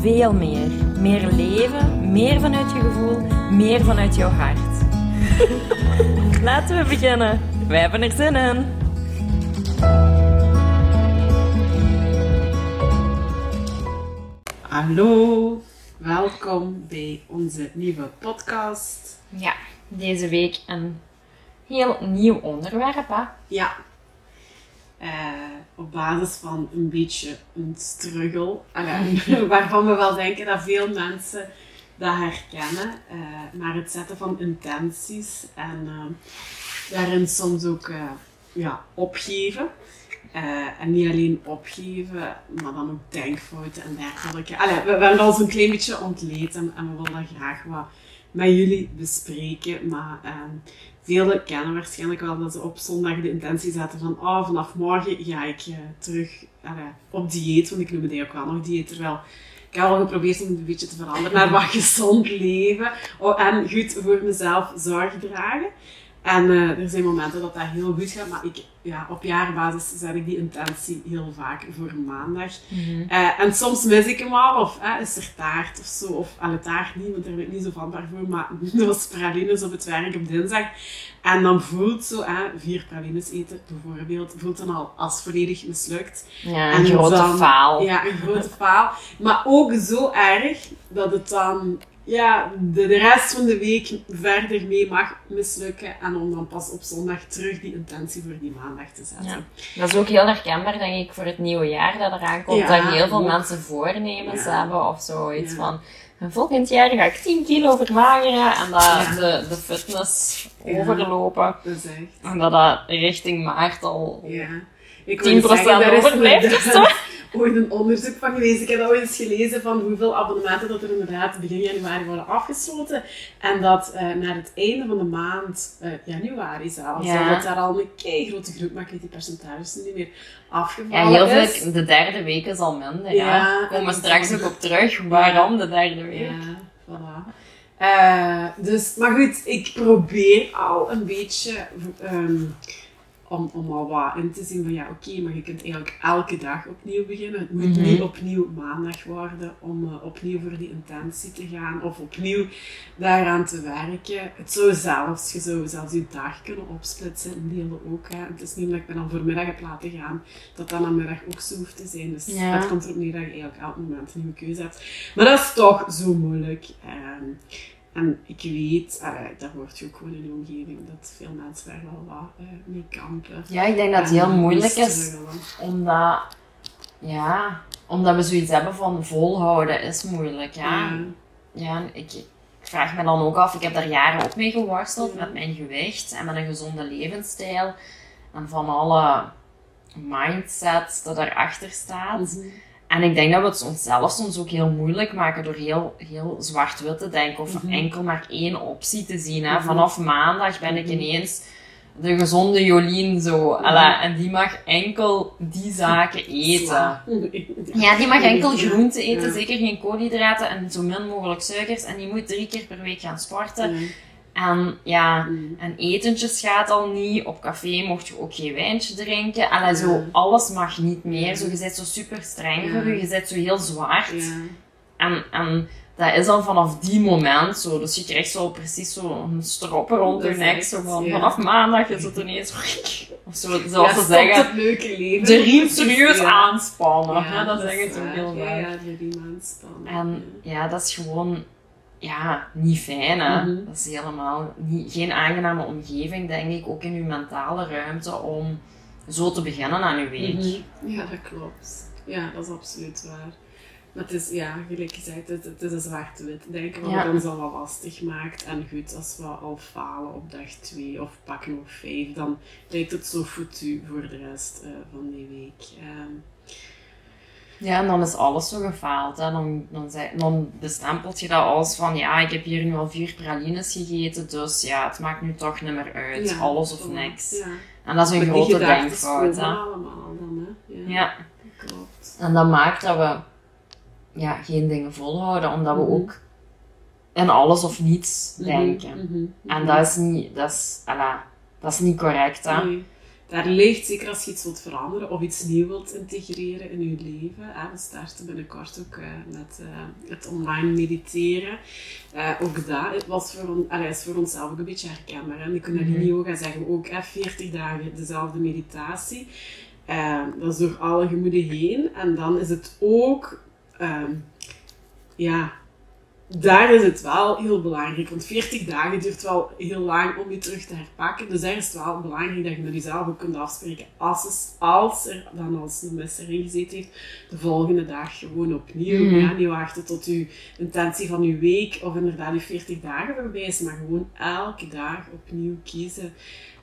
veel meer. Meer leven, meer vanuit je gevoel, meer vanuit jouw hart. Laten we beginnen. Wij hebben er zin in. Hallo, welkom bij onze nieuwe podcast. Ja, deze week een heel nieuw onderwerp. Hè? Ja, eh, op basis van een beetje een struggle, waarvan we wel denken dat veel mensen dat herkennen, eh, maar het zetten van intenties en eh, daarin soms ook ja, opgeven. En niet alleen opgeven, maar dan ook denkfouten en dergelijke. Allee, we, we hebben ons een klein beetje ontleed en, en we willen dat graag wat met jullie bespreken. Maar ehm velen kennen waarschijnlijk wel dat ze op zondag de intentie zetten van oh, vanaf morgen ga ik eh, terug op dieet. Want ik noem het ook wel nog dieet. Terwijl ik heb al geprobeerd om het een beetje te veranderen naar wat gezond leven. Oh, en goed voor mezelf zorg dragen. En eh, er zijn momenten dat dat heel goed gaat, maar ik, ja, op jaarbasis zet ik die intentie heel vaak voor maandag. Eh, en soms mis ik hem al, of eh, is er taart of zo, of alle taart niet, want daar ben ik niet zo vatbaar voor, maar er was pralines op het werk op dinsdag. En dan voelt zo, vier pralines eten bijvoorbeeld, voelt dan al als volledig mislukt. Ja, En een grote dan- faal. Ja, een grote faal. Maar ook zo erg dat het dan ja, de, de rest van de week verder mee mag mislukken. En om dan pas op zondag terug die intentie voor die maandag te zetten. Dat is ook heel herkenbaar, denk ik, voor het nieuwe jaar dat eraan komt. Ja, dat heel veel ook. mensen voornemens Ja. hebben of zoiets Ja. van... Volgend jaar ga ik 10 kilo vermageren en dat Ja. de, de fitness Ja. overlopen. Dat is echt. En dat dat richting maart al Ja. Ik 10% wou zeggen, daar is overblijft of zo. ooit een onderzoek van geweest. Ik heb dat ooit eens gelezen van hoeveel abonnementen dat er inderdaad begin januari worden afgesloten. En dat eh, naar het einde van de maand, eh, januari zelfs, Ja. dat daar al een kei grote groep, maar ik weet die percentages niet meer, Ja, afgevallen heel is. veel, de derde week is al minder. Ja, Ja, we en komen straks ook op terug. Waarom de derde week? Ja, voilà. Eh, dus, maar goed, ik probeer al een beetje ehm, om, om al wat in te zien van ja, oké, maar je kunt eigenlijk elke dag opnieuw beginnen. Het moet Mhm. niet opnieuw maandag worden om eh, opnieuw voor die intentie te gaan of opnieuw daaraan te werken. Het zou zelfs, je zou zelfs je dag kunnen opsplitsen in delen ook. Hè. Het is niet omdat ik me dan voormiddag heb laten gaan, dat dat namiddag ook zo hoeft te zijn. Dus Ja. het komt erop neer dat je eigenlijk elk moment een nieuwe keuze hebt. Maar dat is toch zo moeilijk. Ehm, en ik weet, uh, dat hoort je ook gewoon in je omgeving, dat veel mensen daar wel wat eh, mee kampen. Ja, ik denk dat het heel moeilijk is. Omdat, ja, omdat we zoiets hebben van volhouden is moeilijk. Ja, Ja. ja ik, ik vraag me dan ook af, ik heb daar jaren ook mee geworsteld Ja. met mijn gewicht en met een gezonde levensstijl. En van alle mindset dat erachter staat. Mhm. En ik denk dat we het onszelf soms ook heel moeilijk maken door heel, heel zwart-wit te denken of Mhm. enkel maar één optie te zien. Hè. Mhm. Vanaf maandag ben ik Mhm. ineens de gezonde Jolien zo. Alla, en die mag enkel die zaken eten. Ja, die mag enkel Ja. groenten eten, zeker geen koolhydraten en zo min mogelijk suikers. En die moet drie keer per week gaan sporten. En ja, Mhm. en etentjes gaat al niet. Op café mocht je ook geen wijntje drinken. En Ja. zo, alles mag niet meer. Ja. Zo, je bent zo super streng voor je. Je bent zo heel zwart. Ja. En, en dat is al vanaf die moment zo. Dus je krijgt zo precies zo een stroppen rond je Dat nek. Zo van, ja. vanaf maandag is het ineens... Of zo, zoals Ja, ze zeggen, het leuke leven. de riem serieus Ja. aanspannen. Ja, dat is zeggen ze ook heel vaak. ja, de riem aanspannen. En ja, dat is gewoon ja, niet fijn. Hè? Mhm. Dat is helemaal niet, geen aangename omgeving, denk ik. Ook in uw mentale ruimte om zo te beginnen aan uw week. Mhm. Ja, dat klopt. Ja, dat is absoluut waar. Maar het is, ja, gelijk gezegd, het, het is een zwart-wit denken, wat Ja. het ons al wat lastig maakt. En goed, als we al falen op dag 2 of pakken nog 5, dan lijkt het zo foutu voor de rest eh, van die week. Ehm, Ja, en dan is alles zo gefaald. Hè. Dan, dan, zei, dan bestempelt je dat als van, ja, ik heb hier nu al vier pralines gegeten, dus ja, het maakt nu toch niet meer uit. Ja, alles of niks. Ja. En dat is een Maar grote denkfout. Hè. allemaal dan, hè. Ja, Ja. klopt. En dat maakt dat we ja, geen dingen volhouden, omdat we Mhm. ook in alles of niets Mhm, denken. mhm, En dat is niet, dat is, ala, dat is niet correct. Hè. Nee. Daar ligt, zeker als je iets wilt veranderen of iets nieuw wilt integreren in je leven. Hè. We starten binnenkort ook eh, met eh, het online mediteren. Eh, ook dat was voor, on, allee, is voor onszelf ook een beetje herkenbaar. Hè. De Kundalini Mhm. Yoga zeggen ook hè, 40 dagen dezelfde meditatie. Dat is door alle gemoeden heen. En dan is het ook... ehm, ja, daar is het wel heel belangrijk. Want 40 dagen duurt wel heel lang om je terug te herpakken. Dus daar is het wel belangrijk dat je met jezelf ook kunt afspreken. Als, als er dan als een mes erin gezeten heeft, de volgende dag gewoon opnieuw. Mhm. Ja, niet wachten tot je intentie van je week of inderdaad je 40 dagen voorbij is. Maar gewoon elke dag opnieuw kiezen.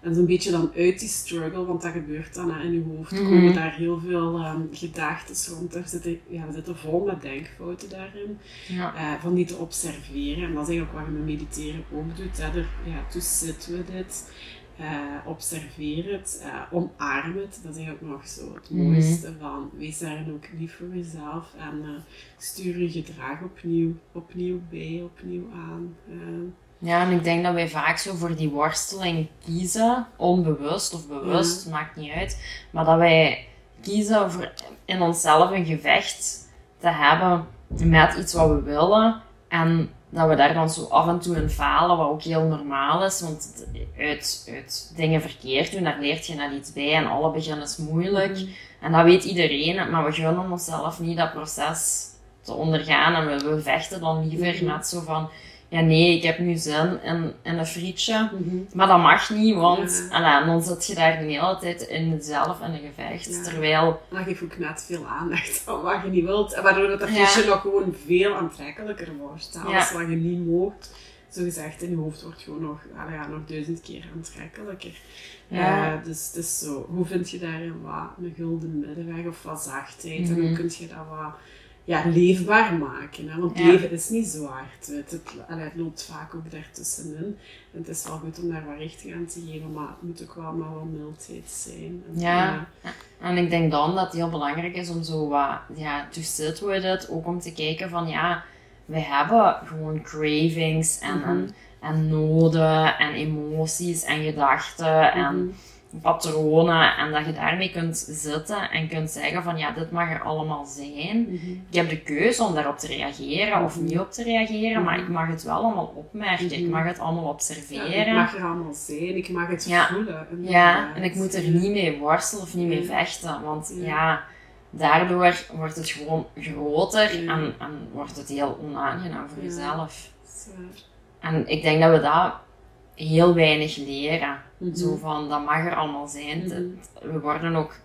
En zo'n beetje dan uit die struggle, want dat gebeurt dan hè, in je hoofd. Mhm. komen daar heel veel ehm gedachten rond. Er zitten, ja, we zitten vol met denkfouten daarin Ja. eh, van die te observeren. En dat is eigenlijk wat je met mediteren ook doet. Hè. Er, ja, to sit with it. Eh, observeer het. eh, omarm het. Dat is eigenlijk nog zo het Mhm. mooiste van. Wees daarin ook lief voor jezelf. En eh, stuur je gedrag opnieuw, opnieuw bij, opnieuw aan. Ja, en ik denk dat wij vaak zo voor die worsteling kiezen, onbewust of bewust, maakt niet uit. Maar dat wij kiezen voor in onszelf een gevecht te hebben met iets wat we willen. En dat we daar dan zo af en toe in falen, wat ook heel normaal is. Want uit, uit dingen verkeerd doen, daar leert je net iets bij. En alle begin is moeilijk. Mhm. En dat weet iedereen, maar we gunnen onszelf niet dat proces te ondergaan. En we, we vechten dan liever Mhm. met zo van, ja nee, ik heb nu zin in, in een frietje. Mhm. Maar dat mag niet, want Ja. ala, dan zit je daar de hele tijd in jezelf in een gevecht. Ja. Terwijl, Dan geef je ook net veel aandacht aan wat je niet wilt. En waardoor dat Ja. frietje nog gewoon veel aantrekkelijker wordt. Alles wat je niet moogt, zo gezegd, in je hoofd wordt gewoon nog, ja, nog duizend keer aantrekkelijker. Ja. Eh, dus het is zo, hoe vind je daarin wat een gulden middenweg of wat zachtheid? En Mhm. hoe kun je dat wat ja, leefbaar maken? Hè? Want Ja. leven is niet zwart. Het, het, het loopt vaak ook daartussenin. En het is wel goed om daar wat richting aan te geven, maar het moet ook wel met wat mildheid zijn. En, Ja. en ik denk dan dat het heel belangrijk is om zo wat, ja, to sit with it. Ook om te kijken van, ja, we hebben gewoon cravings en, Mhm. en, en noden en emoties en gedachten en Mhm. Patronen. En dat je daarmee kunt zitten en kunt zeggen van, ja, dit mag er allemaal zijn. Mhm. Ik heb de keuze om daarop te reageren of Mhm. niet op te reageren, maar Mhm. ik mag het wel allemaal opmerken. Ik Mhm. mag het allemaal Ja, observeren. ik mag er allemaal zijn, ik mag het Ja. voelen. Ja, en ik moet er niet mee worstelen of niet mee vechten, want Ja. daardoor wordt het gewoon groter Ja. en, en wordt het heel onaangenaam voor Ja. jezelf. En ik denk dat we dat heel weinig leren. Mhm. Zo van, dat mag er allemaal zijn. Mhm. We worden ook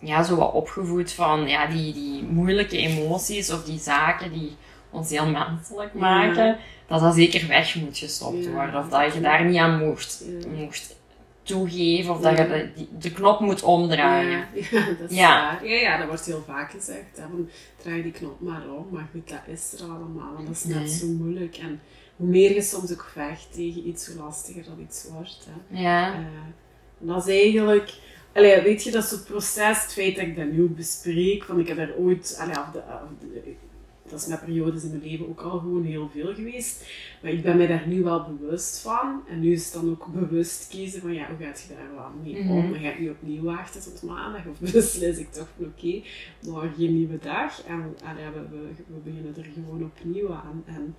ja, zo wat opgevoed van ja, die, die moeilijke emoties of die zaken die ons heel menselijk Ja. maken, dat dat zeker weg moet gestopt Ja. worden. Of dat je daar niet aan mocht, Ja. mocht toegeven of dat je de, de knop moet omdraaien. Ja, ja, dat is Ja. waar. Ja, ja, dat wordt heel vaak gezegd. Hè, van, draai die knop maar om. Maar goed, dat is er allemaal. En dat is net zo moeilijk. En hoe meer je soms ook vecht tegen iets, hoe lastiger dat iets wordt. Hè. Ja. Eh, en dat is eigenlijk... Allee, weet je, dat is het proces, het feit dat ik dat nu bespreek, van ik heb daar ooit... Allee, af de, af de- dat is met periodes in mijn leven ook al gewoon heel veel geweest. Maar ik ben mij daar nu wel bewust van. En nu is het dan ook bewust kiezen van ja, hoe gaat je daar wel mee om? Mhm. Dan ga ik nu opnieuw wachten tot maandag. Of beslis ik toch van oké, morgen een nieuwe dag. En allee, we, we, we beginnen er gewoon opnieuw aan. En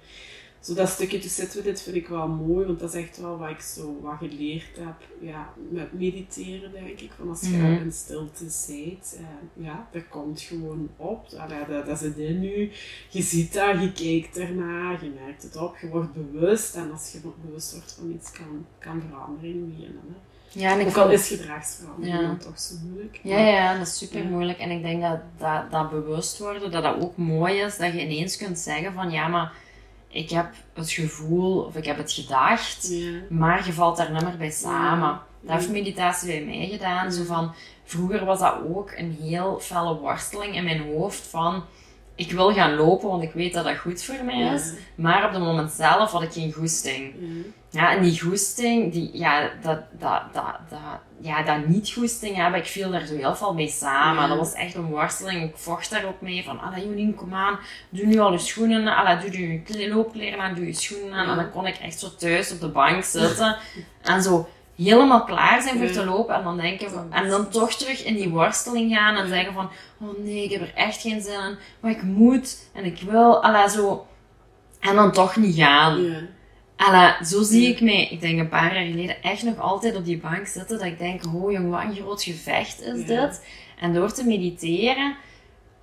zo dat stukje te zitten with dit vind ik wel mooi. Want dat is echt wel wat ik zo wat geleerd heb. Ja, met mediteren denk ik. Van als je Mhm. in stilte zit. eh, ja, dat komt gewoon op. Allee, dat, dat zit in nu. Je ziet dat, je kijkt ernaar, je merkt het op, je wordt bewust. En als je bewust wordt van iets, kan, kan verandering beginnen. Hè. ja, en ik Ook al is gedragsverandering Ja. dan toch zo moeilijk. Ja, maar- ja, dat is super Ja. moeilijk. En ik denk dat, dat dat bewust worden, dat dat ook mooi is. Dat je ineens kunt zeggen van ja, maar ik heb het gevoel of ik heb het gedacht, Ja. maar je valt daar niet meer bij samen. Dat heeft meditatie bij mij gedaan. Zo van, vroeger was dat ook een heel felle worsteling in mijn hoofd van ik wil gaan lopen, want ik weet dat dat goed voor mij is. Ja. Maar op het moment zelf had ik geen goesting. Ja, en die goesting, die, ja, dat, dat, dat, dat, ja, dat niet-goesting hebben, ik viel daar zo heel veel mee samen. Ja. Dat was echt een worsteling. Ik vocht daar ook mee van, ah, Jolien, kom aan, doe nu al je schoenen aan, doe je kle- loopkleren aan, doe je schoenen aan. En dan kon ik echt zo thuis op de bank zitten en zo helemaal klaar zijn voor te lopen. En dan denken van, en dan toch terug in die worsteling gaan en zeggen van, oh nee, ik heb er echt geen zin in, maar ik moet en ik wil, alla zo. En dan toch niet gaan. Ja. Alla, zo zie ik mij, ik denk een paar jaar geleden, echt nog altijd op die bank zitten. Dat ik denk, oh jong, wat een groot gevecht is Ja. dit. En door te mediteren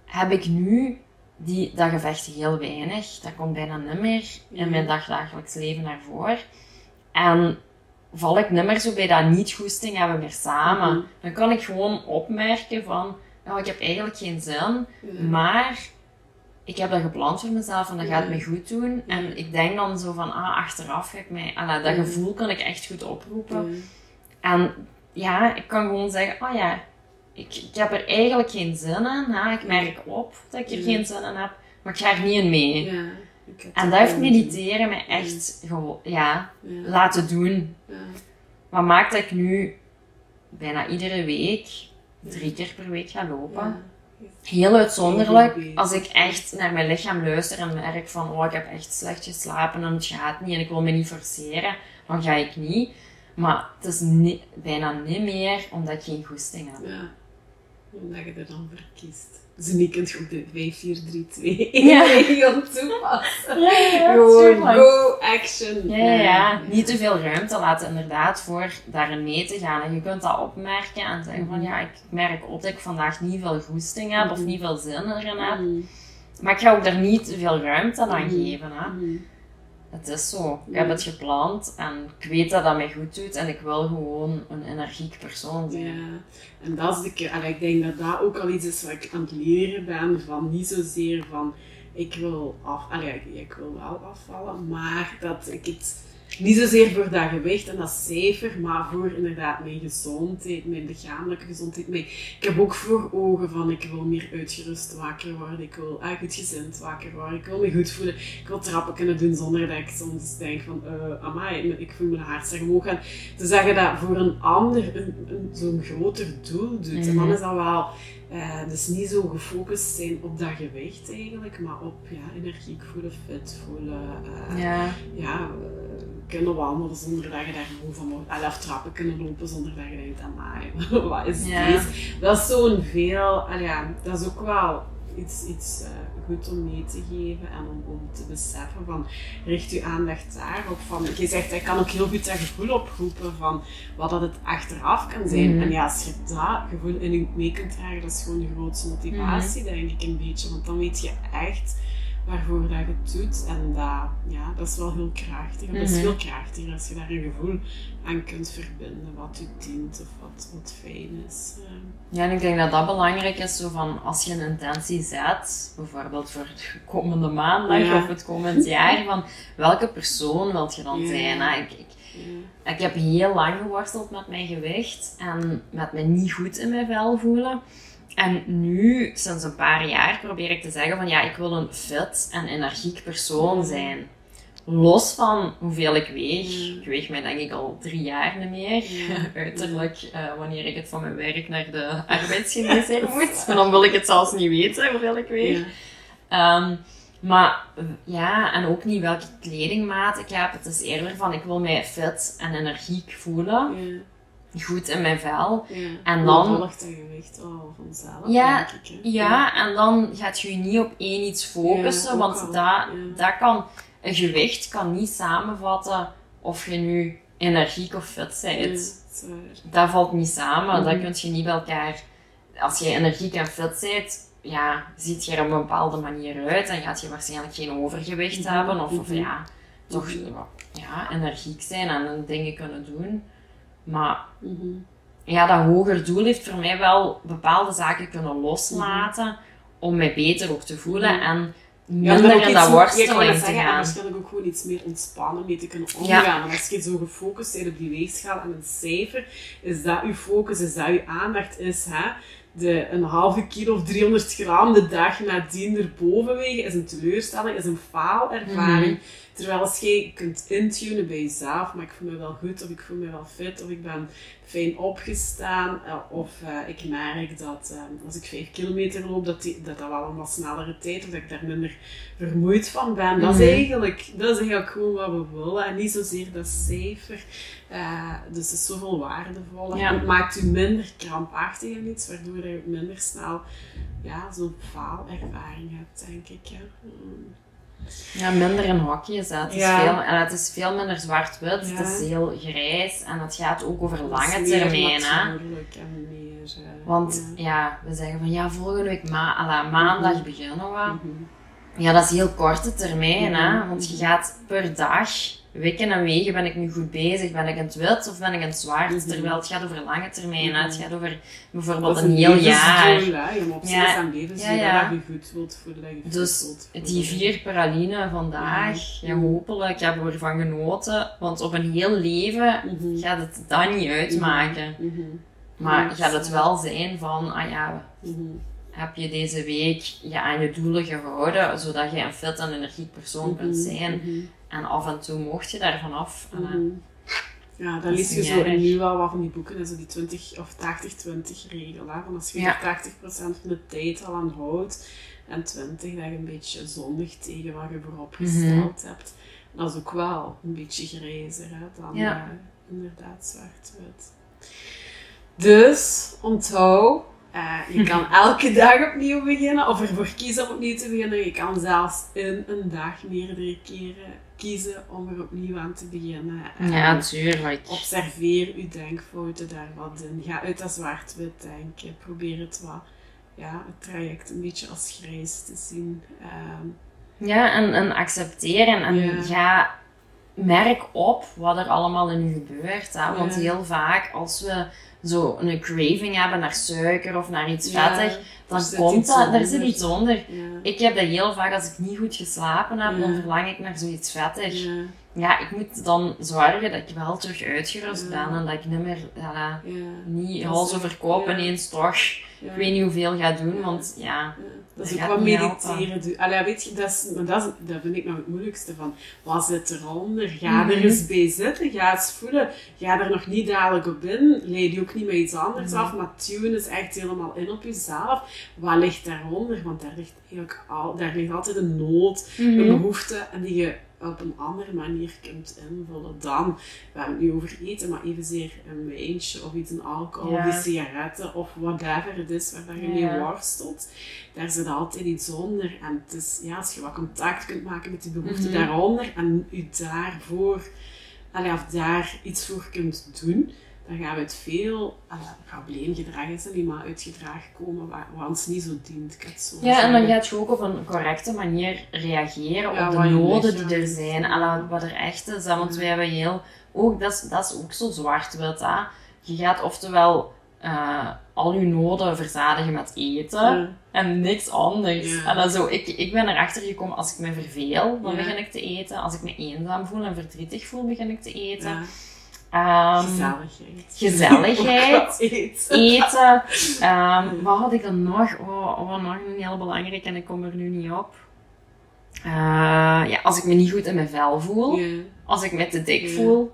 heb ik nu die, dat gevecht heel weinig. Dat komt bijna niet meer in mijn dagdagelijks leven naar voren. En val ik niet meer zo bij dat niet-goesting hebben meer samen. Mhm. Dan kan ik gewoon opmerken van, ja, ik heb eigenlijk geen zin. Maar ik heb dat gepland voor mezelf en dat gaat me goed doen. En ik denk dan zo van, ah, achteraf ga ik mij... Alla, dat gevoel kan ik echt goed oproepen. En ja, ik kan gewoon zeggen, oh ja, ik, ik heb er eigenlijk geen zin in. Hè? Ik merk op dat ik er geen zin in heb, maar ik ga er niet in mee. En dat heeft mediteren mij echt gewoon, ja, Ja. laten doen. Ja. Wat maakt dat ik nu bijna iedere week, drie keer per week ga lopen. Heel uitzonderlijk, als ik echt naar mijn lichaam luister en merk van, oh, ik heb echt slecht geslapen en het gaat niet en ik wil me niet forceren, dan ga ik niet. Maar het is bijna niet meer omdat ik geen goesting heb. Ja. Omdat je er dan voor kiest. Dus nu kunt je ook de 5, 4, 3, 2 Ja. regel toepassen. Ja, ja, Gewoon go, action. Ja, ja, ja. Niet te veel ruimte laten inderdaad voor daarin mee te gaan. En je kunt dat opmerken en zeggen van, ja, ik merk op dat ik vandaag niet veel goesting heb of Mhm. niet veel zin erin heb. Mm. Maar ik ga ook daar niet te veel ruimte aan Mhm. geven. Hè. Het is zo. Ik heb het gepland en ik weet dat dat mij goed doet en ik wil gewoon een energiek persoon zijn. Ja, en dat is de keer, allee, ik denk dat dat ook al iets is wat ik aan het leren ben, van niet zozeer van ik wil af, allee, ik, ik wil wel afvallen, maar dat ik het niet zozeer voor dat gewicht en dat cijfer, maar voor inderdaad mijn gezondheid, mijn lichamelijke gezondheid. Mijn, ik heb ook voor ogen van ik wil meer uitgerust wakker worden, ik wil ah, goed gezind wakker worden, ik wil me goed voelen, ik wil trappen kunnen doen zonder dat ik soms denk van, eh amai, ik voel mijn hartslag omhoog gaan. Te zeggen dat voor een ander een, een, zo'n groter doel doet. En dan Mhm. is dat wel, eh, dus niet zo gefocust zijn op dat gewicht eigenlijk, maar op ja, energiek voelen, fit voelen. eh, Ja. ja, kunnen wandelen zonder dat je daar moe van wordt. Of trappen kunnen lopen zonder dat je denkt, amai, wat is Ja. deze? Dat is zo'n veel, ja, dat is ook wel iets, iets eh, goed om mee te geven en om, om te beseffen van, richt je aandacht daarop. Van, je zegt, hij kan ook heel goed dat gevoel oproepen van wat dat het achteraf kan zijn. Mhm. En ja, als je dat gevoel in je mee kunt dragen, dat is gewoon de grootste motivatie, Mhm. denk ik een beetje. Want dan weet je echt waarvoor dat je het doet. En dat, ja, dat is wel heel krachtig. En dat is Mhm. veel krachtiger als je daar een gevoel aan kunt verbinden, wat je dient of wat, wat fijn is. Eh, ja, en ik denk dat dat belangrijk is, zo van als je een intentie zet, bijvoorbeeld voor het komende maandag Ja. of het komend jaar, van welke persoon wilt je dan Ja. zijn? Hè? Ik, ik, ja. Ik heb heel lang geworsteld met mijn gewicht en met me niet goed in mijn vel voelen. En nu, sinds een paar jaar, probeer ik te zeggen van ja, ik wil een fit en energiek persoon zijn. Los van hoeveel ik weeg. Ja. Ik weeg mij denk ik al drie jaar niet meer. Ja. Uiterlijk, eh, wanneer ik het van mijn werk naar de arbeidsgeneesheer moet. Dan wil ik het zelfs niet weten hoeveel ik weeg. Ehm, maar ja, en ook niet welke kledingmaat ik heb. Het is eerder van, ik wil mij fit en energiek voelen. Goed in mijn vel. Ja. En dan- volgt dat gewicht wel vanzelf, Ja, ik. Ja, en dan gaat je je niet op één iets focussen. Ja, want al, dat, dat kan, een gewicht kan niet samenvatten of je nu energiek of fit bent. dat valt niet samen. Dat Mhm. kun je niet bij elkaar... Als je energiek en fit bent, ja, ziet je er op een bepaalde manier uit en gaat je waarschijnlijk geen overgewicht Mhm, hebben. Of, of mhm. ja, toch ja, energiek zijn en dingen kunnen doen. Maar Mhm. ja, dat hoger doel heeft voor mij wel bepaalde zaken kunnen loslaten om mij beter ook te voelen. Mhm. En minder in dat worsteling te zeggen, En gaan. waarschijnlijk ook gewoon iets meer ontspannen mee te kunnen omgaan. Als je zo gefocust bent op die weegschaal en een cijfer, is dat je focus, is dat je aandacht is, hè? De, een halve kilo of 300 gram de dag nadien erboven wegen, is een teleurstelling, is een faalervaring. Mhm. Terwijl als je kunt intunen bij jezelf, maar ik voel me wel goed, of ik voel me wel fit, of ik ben fijn opgestaan, eh, of eh, ik merk dat eh, als ik 5 kilometer loop, dat, die, dat dat wel een wat snellere tijd, of dat ik daar minder vermoeid van ben. Dat, is Mhm. eigenlijk, dat is eigenlijk gewoon wat we willen, en niet zozeer dat cijfer. Dus het is zoveel waardevoller. Ja. En Het maakt u minder krampachtig en iets, waardoor je minder snel ja, zo'n faalervaring hebt, denk ik. Mm. Ja, minder in hokjes. Hè. Het, is Ja. veel, en het is veel minder zwart-wit. Ja. Het is heel grijs. En het gaat ook over lange termijn. Hè. meer, eh, Want ja. ja. we zeggen van ja, volgende week ma ala, maandag Mhm. beginnen we. Mhm. Ja, dat is heel korte termijn. Hè. Mhm. Want je gaat per dag, weken en wegen, ben ik nu goed bezig? Ben ik in het wit of ben ik in het zwart? Mhm. Terwijl het gaat over lange termijn. Hè. Het Mhm. gaat over bijvoorbeeld een heel jaar. hè. Je moet Ja. aan levensdoel Ja, ja. je goed wilt voelen, dat je fit Dus. Die vier praline vandaag, Mhm. ja, hopelijk hebben we ervan genoten. Want op een heel leven Mhm. gaat het dat niet uitmaken. Mhm. Maar Ja, gaat het wel zijn van, ah ja, Mhm. heb je deze week je aan je doelen gehouden, zodat je een fit en energiek persoon kunt Mhm. zijn. Mhm. En af en toe mocht je daarvan af. En, eh, Mhm. Ja, dan Dat lees je zo erg. nu wel wat van die boeken, en zo die 20 of 80-20 regel. Hè? Van als je Ja. er 80% van de tijd al aan houdt en 20 dat je een beetje zondig tegen wat je voorop gesteld hebt. Dat is ook wel een beetje grijzer hè, dan Ja. eh, inderdaad zwart-wit. Dus, onthoud, eh, je kan elke dag opnieuw beginnen of ervoor kiezen om opnieuw te beginnen. Je kan zelfs in een dag meerdere keren kiezen om er opnieuw aan te beginnen. En ja, tuurlijk. Observeer uw denkfouten daar wat in. Ga uit dat zwart-wit denken. Probeer het wat, ja, het traject een beetje als grijs te zien. Ehm, Ja, en, en accepteren. En Ja. ga, merk op wat er allemaal in je gebeurt. Hè? Want Ja. heel vaak, als we zo een craving hebben naar suiker of naar iets ja, vettig, dan komt dat, er zit iets onder. Ja. Ik heb dat heel vaak, als ik niet goed geslapen heb, Ja. dan verlang ik naar zoiets vettig. Ja. Ja, ik moet dan zorgen dat ik wel terug uitgerust ben en dat ik niet meer, ja, ja, niet hals over kop ineens toch, ik weet niet hoeveel ga doen, want Ja, Dat is ook wat mediteren. doen. Allee, weet je, dat, is, maar dat, is, dat vind ik nog het moeilijkste van. Wat zit eronder? Ga Mhm. er eens bij zitten. Ga eens voelen. Ga er nog niet dadelijk op in. Leid je ook niet met iets anders Mhm. af. Maar tune is echt helemaal in op jezelf. Wat ligt daaronder? Want daar ligt, eigenlijk al, daar ligt altijd een nood, een Mhm. behoefte. En die je op een andere manier kunt invullen dan. We hebben het nu over eten, maar evenzeer een wijntje of iets, een alcohol Ja. of die sigaretten of whatever het is waar je mee worstelt. Daar zit altijd iets onder. En het is, ja, als je wat contact kunt maken met die behoefte Mhm. daaronder en je daarvoor, allee, of daar iets voor kunt doen, dan gaan we het veel, allee, probleemgedrag is niet, maar uit gedrag komen waar, ons niet zo dient. ik het zo Ja, en dan gaat je ook op een correcte manier reageren Ja, op de noden die er zijn. Wat er echt is. Want wij hebben heel... Ook, dat, is, dat is ook zo zwart-wit. Je gaat oftewel eh, al je noden verzadigen met eten. En niks anders. En dan zo, ik, ik ben erachter gekomen, als ik me verveel, dan begin ik te eten. Als ik me eenzaam voel en verdrietig voel, begin ik te eten. Ehm, gezelligheid. gezelligheid. Eten. eten. Ehm, wat had ik dan nog? Oh, oh, nog een heel belangrijk en ik kom er nu niet op. Eh, ja, als ik me niet goed in mijn vel voel, als ik me te dik voel,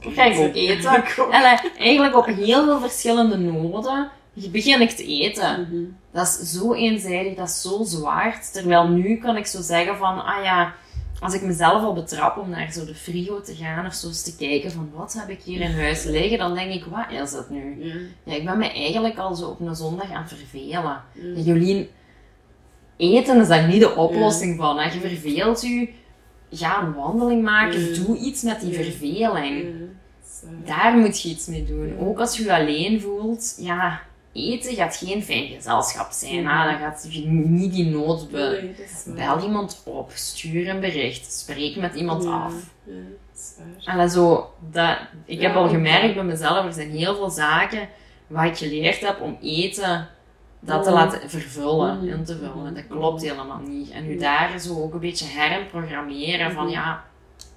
ga ik ook eten. En eh, eigenlijk op heel veel verschillende noden begin ik te eten. Mhm. Dat is zo eenzijdig, dat is zo zwaar. Terwijl nu kan ik zo zeggen van, ah ja, als ik mezelf al betrap om naar zo de frigo te gaan of zo eens te kijken van, wat heb ik hier in huis liggen? Dan denk ik, wat is het nu? Ja. Ja, ik ben me eigenlijk al zo op een zondag aan het vervelen. Ja, Jolien, eten is daar niet de oplossing van. Hè. Je verveelt je, ga een wandeling maken, doe iets met die verveling. Daar moet je iets mee doen. Ook als je je alleen voelt, ja, eten gaat geen fijn gezelschap zijn. Ja. Hè. Dan gaat je niet die nood Nee. Bel iemand op, stuur een bericht, spreek met iemand Ja. af. Ja, dat. En zo, dat, ik heb al gemerkt bij mezelf, er zijn heel veel zaken waar ik geleerd heb om eten dat te laten vervullen, Mm. in te vullen. Dat klopt helemaal niet. En u daar zo ook een beetje herprogrammeren van Mm. ja,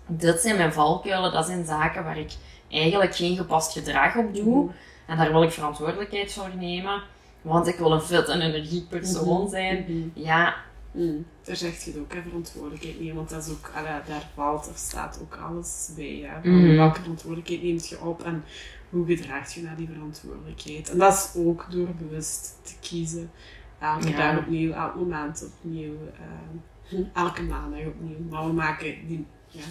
dit zijn mijn valkuilen, dat zijn zaken waar ik eigenlijk geen gepast gedrag op doe. Mm. En daar wil ik verantwoordelijkheid voor nemen, want ik wil een fit en energiek persoon Mhm. zijn. Mhm. Ja, Mm. Daar zegt je het ook, hè, verantwoordelijkheid nemen, want dat is ook, daar valt, er staat ook alles bij. Hè, van Mhm. Welke verantwoordelijkheid neemt je op en hoe gedraagt je naar die verantwoordelijkheid? En dat is ook door bewust te kiezen. Elke Ja. dag opnieuw, elk moment opnieuw, eh, elke maandag opnieuw. Maar we maken die, ja,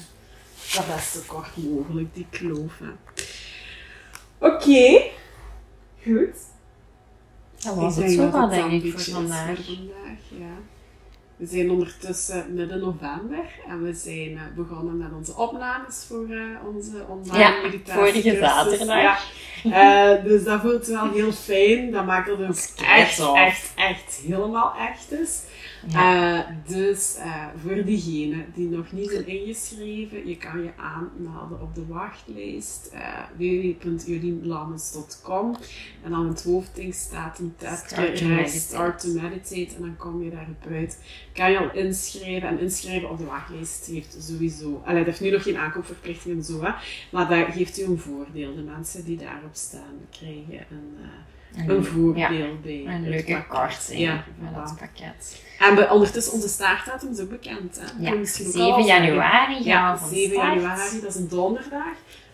dat best zo kort mogelijk, die kloof. hè. Oké, goed. dat was Ik het zo het denk ik, voor vandaag. voor vandaag, ja. We zijn ondertussen midden november en we zijn eh, begonnen met onze opnames voor eh, onze online Ja, meditatie. vorige zaterdag. Ja. Eh, dus dat voelt wel heel fijn. Dat maakt het ook echt, echt, echt helemaal echt is. Ja. Eh, dus eh, voor diegenen die nog niet zijn ingeschreven, je kan je aanmelden op de wachtlijst uh, en dan in het hoofdding staat een tab Start to meditate. Start to Meditate en dan kom je daarop uit. Kan je al inschrijven en inschrijven op de wachtlijst heeft sowieso, allee, dat heeft nu nog geen aankoopverplichting en zo, hè, maar dat geeft u een voordeel. De mensen die daarop staan krijgen een, een voordeel ja, bij Een leuke pakket. korting Ja, met voilà. het pakket. En we, ondertussen, onze startdatum is ook bekend. Hè? Ja, Kan misschien ook 7 al zeggen. januari gaan Ja, we van 7 start. januari, dat is een donderdag.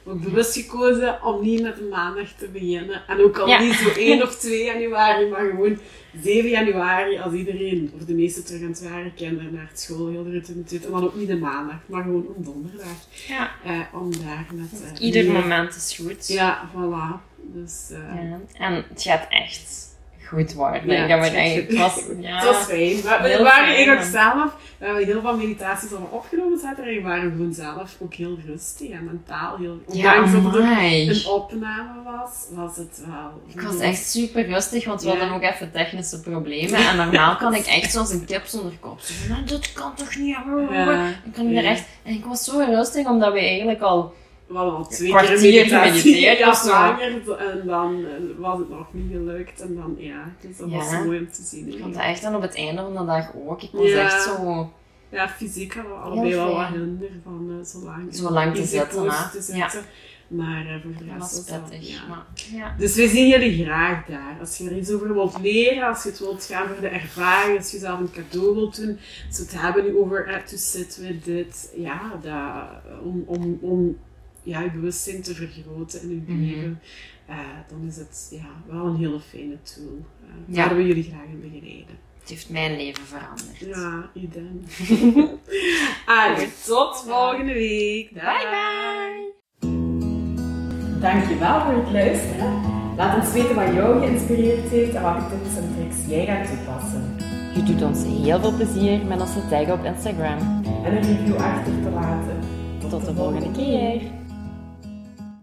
Bewust gekozen om niet met een maandag te beginnen. En ook al Ja. niet zo 1 of 2 januari, maar gewoon 7 januari als iedereen, of de meeste terug aan het werk, kinderen naar het school, heel de routine. En dan ook niet de maandag, maar gewoon een donderdag. Ja, Eh, om daar met... eh, ieder moment is goed. Ja, voilà. Dus... eh, Ja, En het gaat echt goed worden. Ja, ik heb het was, ja, Het was fijn. We, waren fijn, eigenlijk man. zelf, we hebben heel veel meditaties al opgenomen zaterdag. We waren gewoon zelf ook heel rustig en mentaal heel... ja Ondanks dat het ook een opname was, was het wel... Ik was echt super rustig, want we Ja. hadden ook even technische problemen. En normaal kan ik echt zoals een kip zonder kop. Van, "Nou, dit kan toch niet? Ja. Ik kan Ja. echt... En ik was zo rustig, omdat we eigenlijk al... We hadden al twee keer meditatie en dan eh, was het nog niet gelukt. En dan, ja, dus dat was Ja. mooi om te zien. Ik vond dat echt dan op het einde van de dag ook. Ik was Ja. echt zo... Ja, fysiek hadden we allebei wel wat hinder van eh, zo lang, Zo lang te Ja. zitten. Maar eh, voor de rest was was prettig. ja. Maar, ja. Dus wij zien jullie graag daar. Als je er iets over wilt leren, als je het wilt gaan voor de ervaring, als je zelf een cadeau wilt doen, als we het hebben nu over eh, to sit with dit, ja, dat, om, om, om ja, je bewustzijn te vergroten in je Mhm. leven, eh, dan is het ja, wel een hele fijne tool. Uh, Ja. Waar we jullie graag in begeleiden. Het heeft mijn leven veranderd. Ja, idem. Allee, tot volgende week. Bye bye! Dankjewel voor het luisteren. Laat ons weten wat jou geïnspireerd heeft en welke tips en tricks jij gaat toepassen. Je doet ons heel veel plezier met ons te taggen op Instagram. En een review achter te laten. Tot de volgende keer!